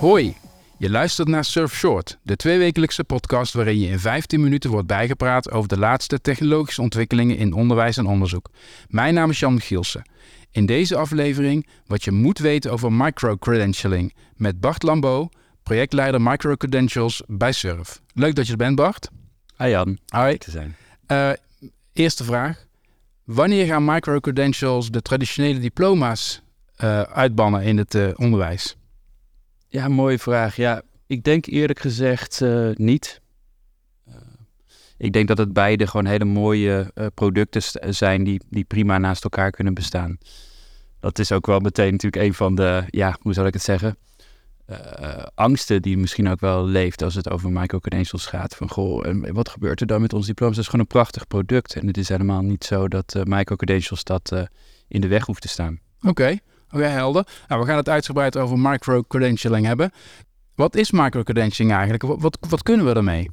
Hoi, je luistert naar Surf Short, de tweewekelijkse podcast waarin je in 15 minuten wordt bijgepraat over de laatste technologische ontwikkelingen in onderwijs en onderzoek. Mijn naam is Jan Gielsen. In deze aflevering wat je moet weten over microcredentialing met Bart Lambeau, projectleider microcredentials bij Surf. Leuk dat je er bent, Bart. Hi Jan, Hoi. te zijn. Uh, eerste vraag. Wanneer gaan microcredentials de traditionele diploma's uh, uitbannen in het uh, onderwijs? Ja, mooie vraag. Ja, ik denk eerlijk gezegd uh, niet. Ik denk dat het beide gewoon hele mooie producten zijn die, die prima naast elkaar kunnen bestaan. Dat is ook wel meteen natuurlijk een van de, ja, hoe zal ik het zeggen, angsten die misschien ook wel leeft als het over microcredentials gaat. Van goh, en wat gebeurt er dan met ons diploma's? Dat is gewoon een prachtig product. En het is helemaal niet zo dat microcredentials dat in de weg hoeft te staan. Oké. Okay. Oké, okay, helder. Nou, we gaan het uitgebreid over microcredentialing hebben. Wat is microcredentialing eigenlijk? Wat, wat, wat, kunnen we ermee?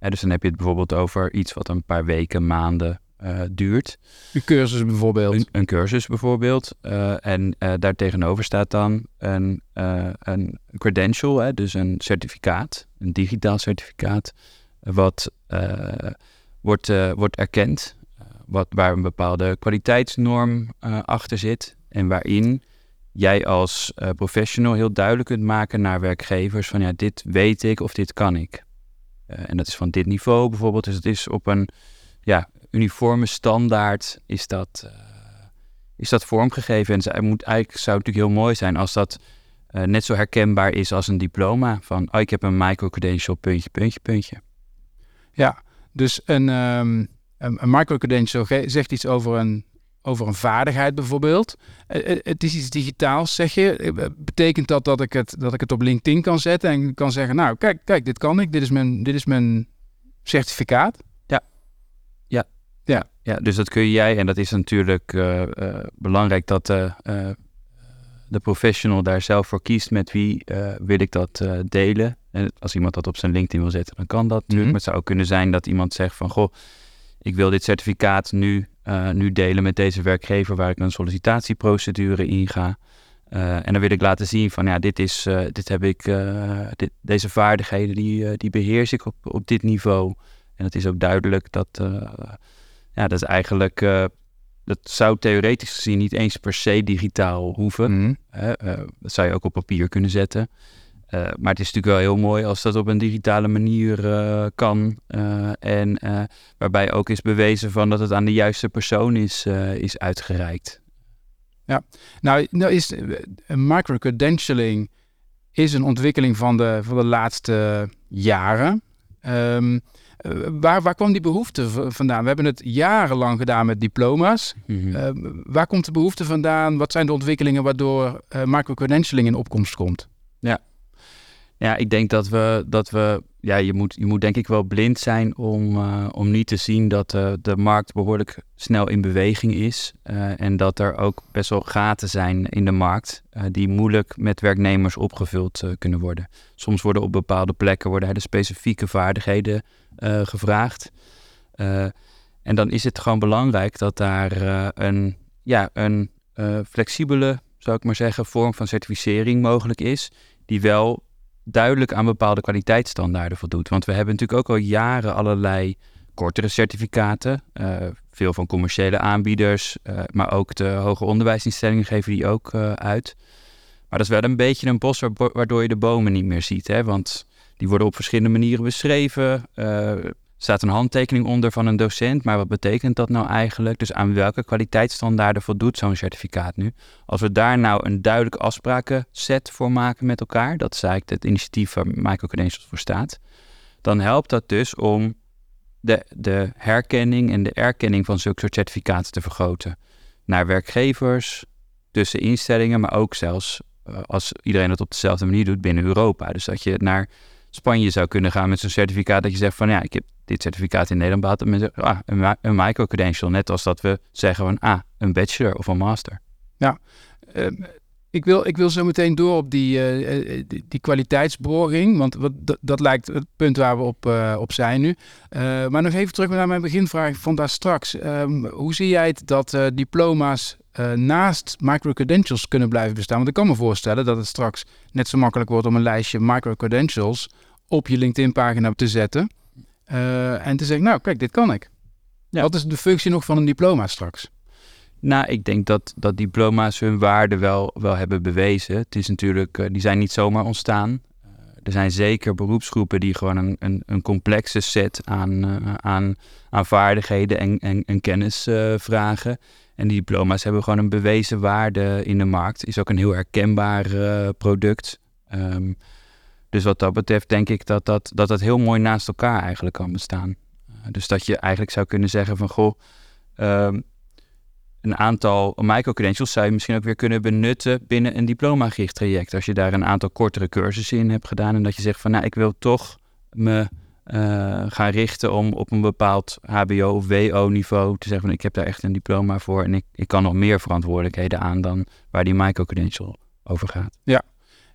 Ja, dus dan heb je het bijvoorbeeld over iets wat een paar weken, maanden uh, duurt. Een cursus bijvoorbeeld. Een, een cursus bijvoorbeeld. Uh, en uh, daar tegenover staat dan een, een credential, hè, dus een certificaat, een digitaal certificaat, wat wordt, wordt erkend, wat, waar een bepaalde kwaliteitsnorm achter zit. En waarin jij als professional heel duidelijk kunt maken naar werkgevers van ja, dit weet ik of dit kan ik. En dat is van dit niveau bijvoorbeeld. Dus het is op een ja, uniforme standaard is dat, uh, is dat vormgegeven. En het moet, eigenlijk zou het natuurlijk heel mooi zijn als dat net zo herkenbaar is als een diploma. Van oh, ik heb een microcredential, puntje, puntje, puntje. Ja, dus een, um, een, microcredential zegt iets over een over een vaardigheid bijvoorbeeld. Het is iets digitaals, zeg je. Betekent dat dat ik het, dat ik het op LinkedIn kan zetten en kan zeggen, nou kijk, kijk, dit kan ik, dit is mijn, dit is mijn certificaat? Ja. Dus dat kun jij, en dat is natuurlijk uh, uh, belangrijk dat uh, de professional daar zelf voor kiest met wie wil ik dat delen. En als iemand dat op zijn LinkedIn wil zetten, dan kan dat natuurlijk. Mm -hmm. Maar het zou ook kunnen zijn dat iemand zegt van, goh, ik wil dit certificaat nu nu delen met deze werkgever waar ik een sollicitatieprocedure in ga. En dan wil ik laten zien van ja, dit is, dit heb ik, dit, deze vaardigheden die, die beheers ik op, op dit niveau. En het is ook duidelijk dat, ja, dat is eigenlijk, dat zou theoretisch gezien niet eens per se digitaal hoeven. Mm -hmm. dat zou je ook op papier kunnen zetten. Uh, maar het is natuurlijk wel heel mooi als dat op een digitale manier uh, kan. Uh, en waarbij ook is bewezen van dat het aan de juiste persoon is, is uitgereikt. Ja, nou, nou is microcredentialing is een ontwikkeling van de, van de laatste jaren. Um, waar, waar kwam die behoefte vandaan? We hebben het jarenlang gedaan met diploma's. Mm -hmm. waar komt de behoefte vandaan? Wat zijn de ontwikkelingen waardoor microcredentialing in opkomst komt? Ja, ja, ik denk dat we, dat we ja, je moet, je moet denk ik wel blind zijn om, uh, om niet te zien dat uh, de markt behoorlijk snel in beweging is. Uh, en dat er ook best wel gaten zijn in de markt die moeilijk met werknemers opgevuld kunnen worden. Soms worden op bepaalde plekken worden hele specifieke vaardigheden gevraagd. en dan is het gewoon belangrijk dat daar een, ja, een flexibele, zou ik maar zeggen, vorm van certificering mogelijk is. Die wel duidelijk aan bepaalde kwaliteitsstandaarden voldoet. Want we hebben natuurlijk ook al jaren allerlei kortere certificaten. Veel van commerciële aanbieders, maar ook de hoger onderwijsinstellingen geven die ook uit. Maar dat is wel een beetje een bos waardoor je de bomen niet meer ziet. Hè? Want die worden op verschillende manieren beschreven staat een handtekening onder van een docent. Maar wat betekent dat nou eigenlijk? Dus aan welke kwaliteitsstandaarden voldoet zo'n certificaat nu? Als we daar nou een duidelijke afsprakenset voor maken met elkaar, dat is eigenlijk het initiatief waar Microcredentials voor staat, dan helpt dat dus om de, de herkenning en de erkenning van zulke soort certificaten te vergroten. Naar werkgevers, tussen instellingen, maar ook zelfs uh, als iedereen het op dezelfde manier doet binnen Europa. Dus dat je naar Spanje zou kunnen gaan met zo'n certificaat. Dat je zegt van ja, ik heb dit certificaat in Nederland behaald. En mensen ah, een, micro-credential. Net als dat we zeggen van ah, een bachelor of een master. Ja, uh, Ik wil, ik wil zo meteen door op die, uh, die, die, kwaliteitsborging, want wat, dat, lijkt het punt waar we op, op zijn nu. Maar nog even terug naar mijn beginvraag van daar straks. Um, hoe zie jij het dat diploma's naast microcredentials kunnen blijven bestaan? Want ik kan me voorstellen dat het straks net zo makkelijk wordt om een lijstje microcredentials op je LinkedIn-pagina te zetten. en te zeggen, nou kijk, dit kan ik. Ja. Wat is de functie nog van een diploma straks? Nou, ik denk dat, dat diploma's hun waarde wel, wel hebben bewezen. Het is natuurlijk, uh, die zijn niet zomaar ontstaan. Er zijn zeker beroepsgroepen die gewoon een, een, een complexe set aan, uh, aan, aan vaardigheden en, en, en kennis vragen. En die diploma's hebben gewoon een bewezen waarde in de markt. Is ook een heel herkenbaar product. Um, dus wat dat betreft denk ik dat dat, dat dat heel mooi naast elkaar eigenlijk kan bestaan. dus dat je eigenlijk zou kunnen zeggen van goh. Um, een aantal microcredentials zou je misschien ook weer kunnen benutten binnen een diploma-gericht traject. Als je daar een aantal kortere cursussen in hebt gedaan en dat je zegt van nou, ik wil toch me uh, gaan richten om op een bepaald HBO of WO-niveau te zeggen van ik heb daar echt een diploma voor en ik, ik kan nog meer verantwoordelijkheden aan dan waar die microcredential over gaat. Ja,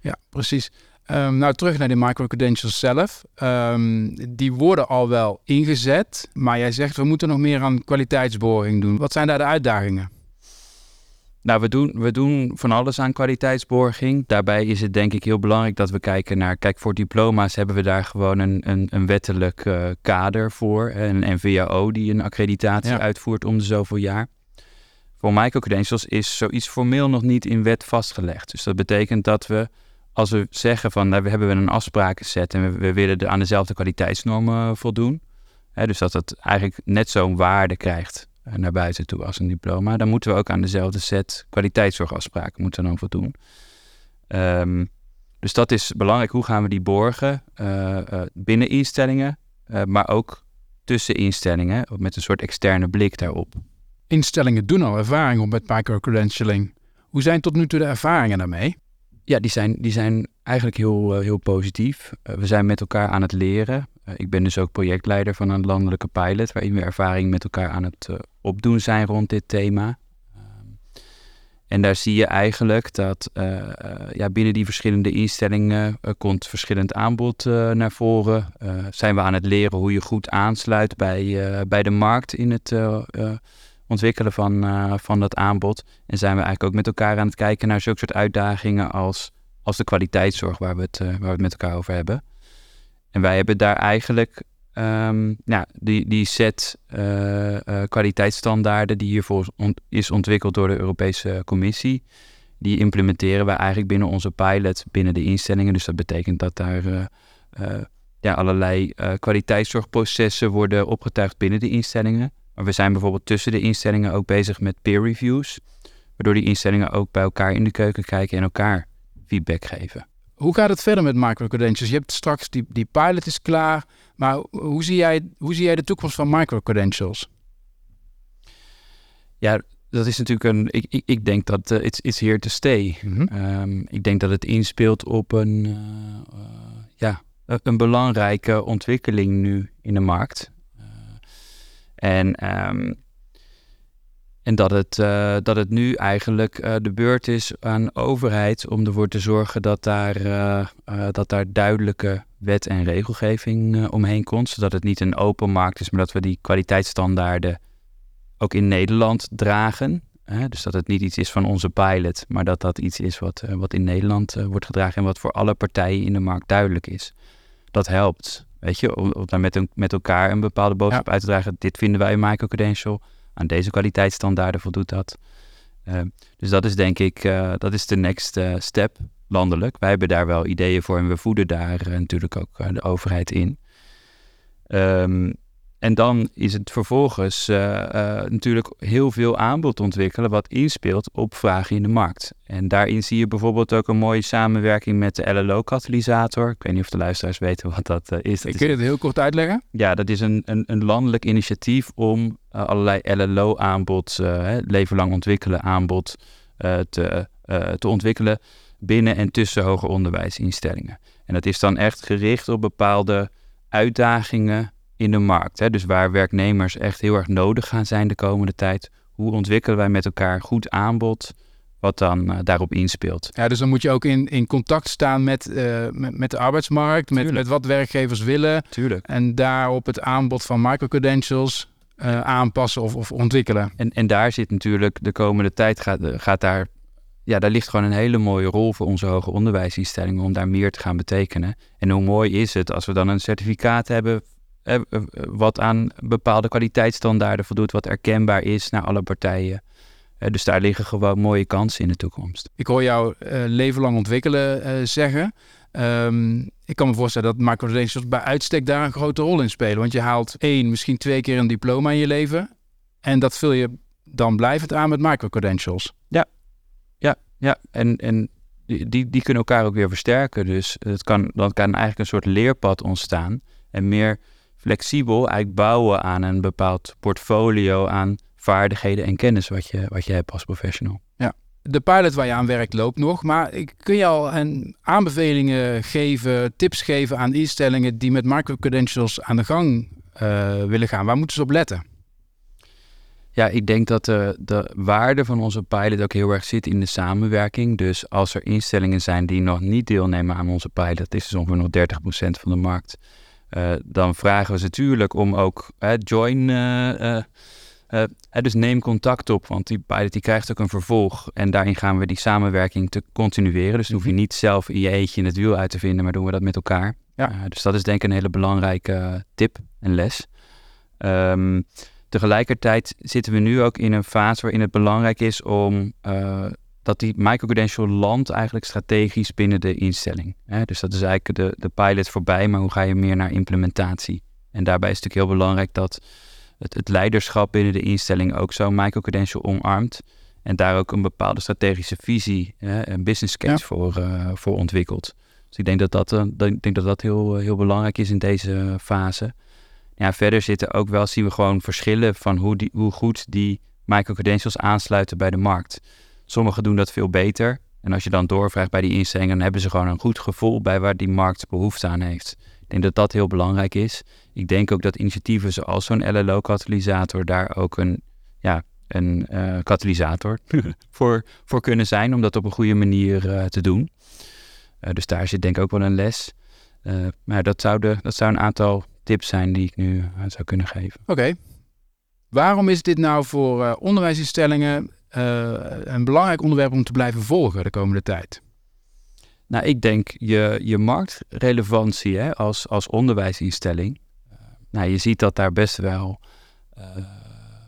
ja precies. Um, nou, terug naar de microcredentials zelf. Um, die worden al wel ingezet, maar jij zegt we moeten nog meer aan kwaliteitsboring doen. Wat zijn daar de uitdagingen? Nou, we doen, we doen van alles aan kwaliteitsborging. Daarbij is het denk ik heel belangrijk dat we kijken naar... Kijk, voor diploma's hebben we daar gewoon een, een, een wettelijk uh, kader voor. Een NVAO die een accreditatie uitvoert om de zoveel jaar. Voor microcredentials is zoiets formeel nog niet in wet vastgelegd. Dus dat betekent dat we als we zeggen van nou, we hebben een afsprakenset en we, willen de, aan dezelfde kwaliteitsnormen voldoen, hè, dus dat het eigenlijk net zo'n waarde krijgt uh, naar buiten toe als een diploma, dan moeten we ook aan dezelfde set kwaliteitszorgafspraken moeten dan voldoen. Um, dus dat is belangrijk. Hoe gaan we die borgen uh, binnen instellingen, maar ook tussen instellingen, met een soort externe blik daarop. Instellingen doen al ervaring op met microcredentialing. Hoe zijn tot nu toe de ervaringen daarmee? Ja, die zijn, die zijn eigenlijk heel, uh, heel positief. Uh, we zijn met elkaar aan het leren. Uh, ik ben dus ook projectleider van een landelijke pilot, waarin we ervaring met elkaar aan het opdoen zijn rond dit thema. Ehm, en daar zie je eigenlijk dat ja, binnen die verschillende instellingen komt verschillend aanbod naar voren. zijn we aan het leren hoe je goed aansluit bij, bij de markt in het ontwikkelen van, uh, van dat aanbod. En zijn we eigenlijk ook met elkaar aan het kijken naar zulke soort uitdagingen als, als de kwaliteitszorg waar we, het, uh, waar we het met elkaar over hebben. En wij hebben daar eigenlijk um, die, die set uh, kwaliteitsstandaarden die hiervoor is ontwikkeld door de Europese Commissie. Die implementeren wij eigenlijk binnen onze pilot, binnen de instellingen. Dus dat betekent dat daar ja, allerlei kwaliteitszorgprocessen worden opgetuigd binnen de instellingen. Maar we zijn bijvoorbeeld tussen de instellingen ook bezig met peer reviews. Waardoor die instellingen ook bij elkaar in de keuken kijken en elkaar feedback geven. Hoe gaat het verder met microcredentials? Je hebt straks die, die pilot is klaar. Maar hoe zie, jij, hoe zie jij de toekomst van microcredentials? Ja, dat is natuurlijk een. Ik, ik, ik denk dat uh, it's, it's here to stay. Mm -hmm. um, ik denk dat het inspeelt op een, uh, uh, ja, een belangrijke ontwikkeling nu in de markt. En, um, en dat, het, uh, dat het nu eigenlijk uh, de beurt is aan overheid om ervoor te zorgen dat daar, uh, dat daar duidelijke wet en regelgeving omheen komt. Zodat het niet een open markt is, maar dat we die kwaliteitsstandaarden ook in Nederland dragen. Dus dat het niet iets is van onze pilot, maar dat dat iets is wat, wat in Nederland wordt gedragen en wat voor alle partijen in de markt duidelijk is. Dat helpt. Weet je, om, om daar met, een, met elkaar een bepaalde boodschap uit te dragen. Dit vinden wij een microcredential. Aan deze kwaliteitsstandaarden voldoet dat. Uh, dus dat is denk ik, uh, dat is de next uh, step landelijk. Wij hebben daar wel ideeën voor en we voeden daar natuurlijk ook de overheid in. Um, en dan is het vervolgens uh, uh, natuurlijk heel veel aanbod ontwikkelen wat inspeelt op vragen in de markt. En daarin zie je bijvoorbeeld ook een mooie samenwerking met de LLO-katalysator. Ik weet niet of de luisteraars weten wat dat uh, is. Ik kun je het heel kort uitleggen? Ja, dat is een, een, een landelijk initiatief om allerlei LLO-aanbod, leven lang ontwikkelen aanbod, te, te ontwikkelen binnen en tussen hoger onderwijsinstellingen. En dat is dan echt gericht op bepaalde uitdagingen in de markt. Hè? Dus waar werknemers echt heel erg nodig gaan zijn de komende tijd. Hoe ontwikkelen wij met elkaar goed aanbod wat dan daarop inspeelt. Ja, dus dan moet je ook in, in contact staan met, met, met, de arbeidsmarkt, met, met wat werkgevers willen. Tuurlijk. En daarop het aanbod van microcredentials aanpassen of, of ontwikkelen. En, en daar zit natuurlijk de komende tijd gaat, gaat daar ja, daar ligt gewoon een hele mooie rol voor onze hoger onderwijsinstellingen om daar meer te gaan betekenen. En hoe mooi is het als we dan een certificaat hebben eh, eh, wat aan bepaalde kwaliteitsstandaarden voldoet, wat erkenbaar is naar alle partijen. Eh, dus daar liggen gewoon mooie kansen in de toekomst. Ik hoor jou uh, leven lang ontwikkelen zeggen. Ehm, ik kan me voorstellen dat microdentials bij uitstek daar een grote rol in spelen. Want je haalt één, misschien twee keer een diploma in je leven. En dat vul je dan blijvend aan met microcredentials. Ja, ja, ja. En, en die, die kunnen elkaar ook weer versterken. Dus het kan, dan kan eigenlijk een soort leerpad ontstaan. En meer flexibel eigenlijk bouwen aan een bepaald portfolio aan vaardigheden en kennis wat je, wat je hebt als professional. Ja, de pilot waar je aan werkt loopt nog, maar kun je al een aanbevelingen geven, tips geven aan instellingen die met microcredentials aan de gang uh, willen gaan? Waar moeten ze op letten? Ja, ik denk dat de, de waarde van onze pilot ook heel erg zit in de samenwerking. Dus als er instellingen zijn die nog niet deelnemen aan onze pilot, dat is dus ongeveer nog 30% van de markt. Uh, dan vragen we ze natuurlijk om ook uh, join. Uh, dus neem contact op, want die pilot die krijgt ook een vervolg. En daarin gaan we die samenwerking te continueren. Dus dan hoef je mhm. niet zelf in je eentje het wiel uit te vinden, maar doen we dat met elkaar. Ja. dus dat is denk ik een hele belangrijke tip en les. Um, Tegelijkertijd zitten we nu ook in een fase waarin het belangrijk is om dat die microcredential landt eigenlijk strategisch binnen de instelling. Hè? Dus dat is eigenlijk de, de pilot voorbij, maar hoe ga je meer naar implementatie? En daarbij is het natuurlijk heel belangrijk dat het, het leiderschap binnen de instelling ook zo'n microcredential omarmt. En daar ook een bepaalde strategische visie, hè, een business case voor, uh, voor ontwikkelt. Dus ik denk dat dat, uh, denk dat, dat heel, heel belangrijk is in deze fase. Ja, verder zitten ook wel, zien we gewoon verschillen van hoe, die, hoe goed die microcredentials aansluiten bij de markt. Sommigen doen dat veel beter. En als je dan doorvraagt bij die instellingen, dan hebben ze gewoon een goed gevoel bij waar die markt behoefte aan heeft. Ik denk dat dat heel belangrijk is. Ik denk ook dat initiatieven zoals zo'n LLO-katalysator daar ook een, ja, een uh, katalysator voor, voor kunnen zijn om dat op een goede manier uh, te doen. Uh, dus daar zit denk ik ook wel een les. maar dat zou, de, dat zou een aantal tips zijn die ik nu zou kunnen geven. Oké. Waarom is dit nou voor onderwijsinstellingen een belangrijk onderwerp om te blijven volgen de komende tijd? Nou, ik denk je, je marktrelevantie hè, als, als onderwijsinstelling. nou, je ziet dat daar best wel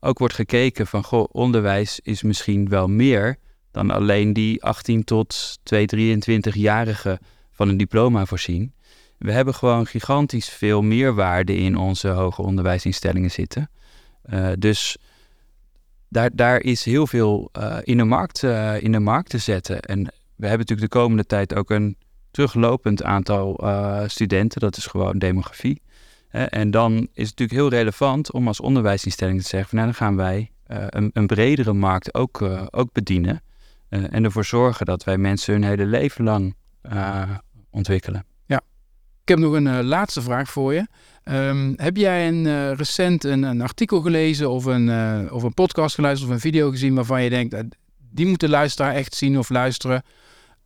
ook wordt gekeken van, goh, onderwijs is misschien wel meer dan alleen die 18 tot 2, 23-jarigen van een diploma voorzien we hebben gewoon gigantisch veel meerwaarde in onze hoger onderwijsinstellingen zitten. Dus daar, daar is heel veel uh, in, de markt, uh, in de markt te zetten. En we hebben natuurlijk de komende tijd ook een teruglopend aantal studenten. Dat is gewoon demografie. en dan is het natuurlijk heel relevant om als onderwijsinstelling te zeggen: van, nou, dan gaan wij een, een, bredere markt ook, ook bedienen. en ervoor zorgen dat wij mensen hun hele leven lang ontwikkelen. Ik heb nog een uh, laatste vraag voor je. Um, heb jij een, uh, recent een, artikel gelezen of een, uh, of een podcast geluisterd of een video gezien waarvan je denkt, die moet de luisteraar echt zien of luisteren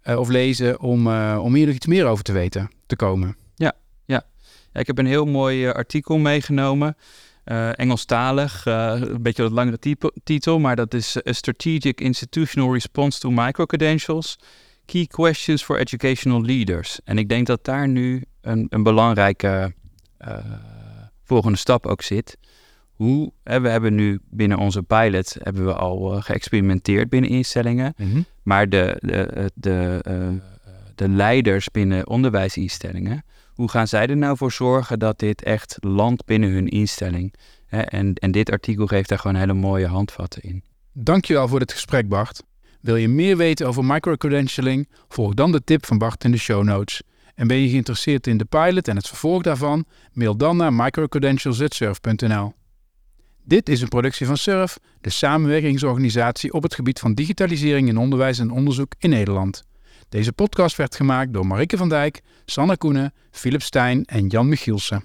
of lezen om, om hier nog iets meer over te weten te komen? Ja, ja. ja ik heb een heel mooi artikel meegenomen. Engelstalig, een beetje wat langere titel, maar dat is A Strategic Institutional Response to Microcredentials. Key Questions for Educational Leaders. En ik denk dat daar nu een, een belangrijke uh, volgende stap ook zit. Hoe, hè, we hebben nu binnen onze pilot hebben we al uh, geëxperimenteerd binnen instellingen. Mm-hmm. Maar de, de, de, uh, de leiders binnen onderwijsinstellingen, hoe gaan zij er nou voor zorgen dat dit echt landt binnen hun instelling? Hè? En, en dit artikel geeft daar gewoon hele mooie handvatten in. Dankjewel voor dit gesprek, Bart. Wil je meer weten over microcredentialing? Volg dan de tip van Bart in de show notes. En ben je geïnteresseerd in de pilot en het vervolg daarvan? Mail dan naar microcredentials.surf.nl. Dit is een productie van Surf, de samenwerkingsorganisatie op het gebied van digitalisering in onderwijs en onderzoek in Nederland. Deze podcast werd gemaakt door Marike van Dijk, Sanne Koenen, Philip Stijn en Jan Michielsen.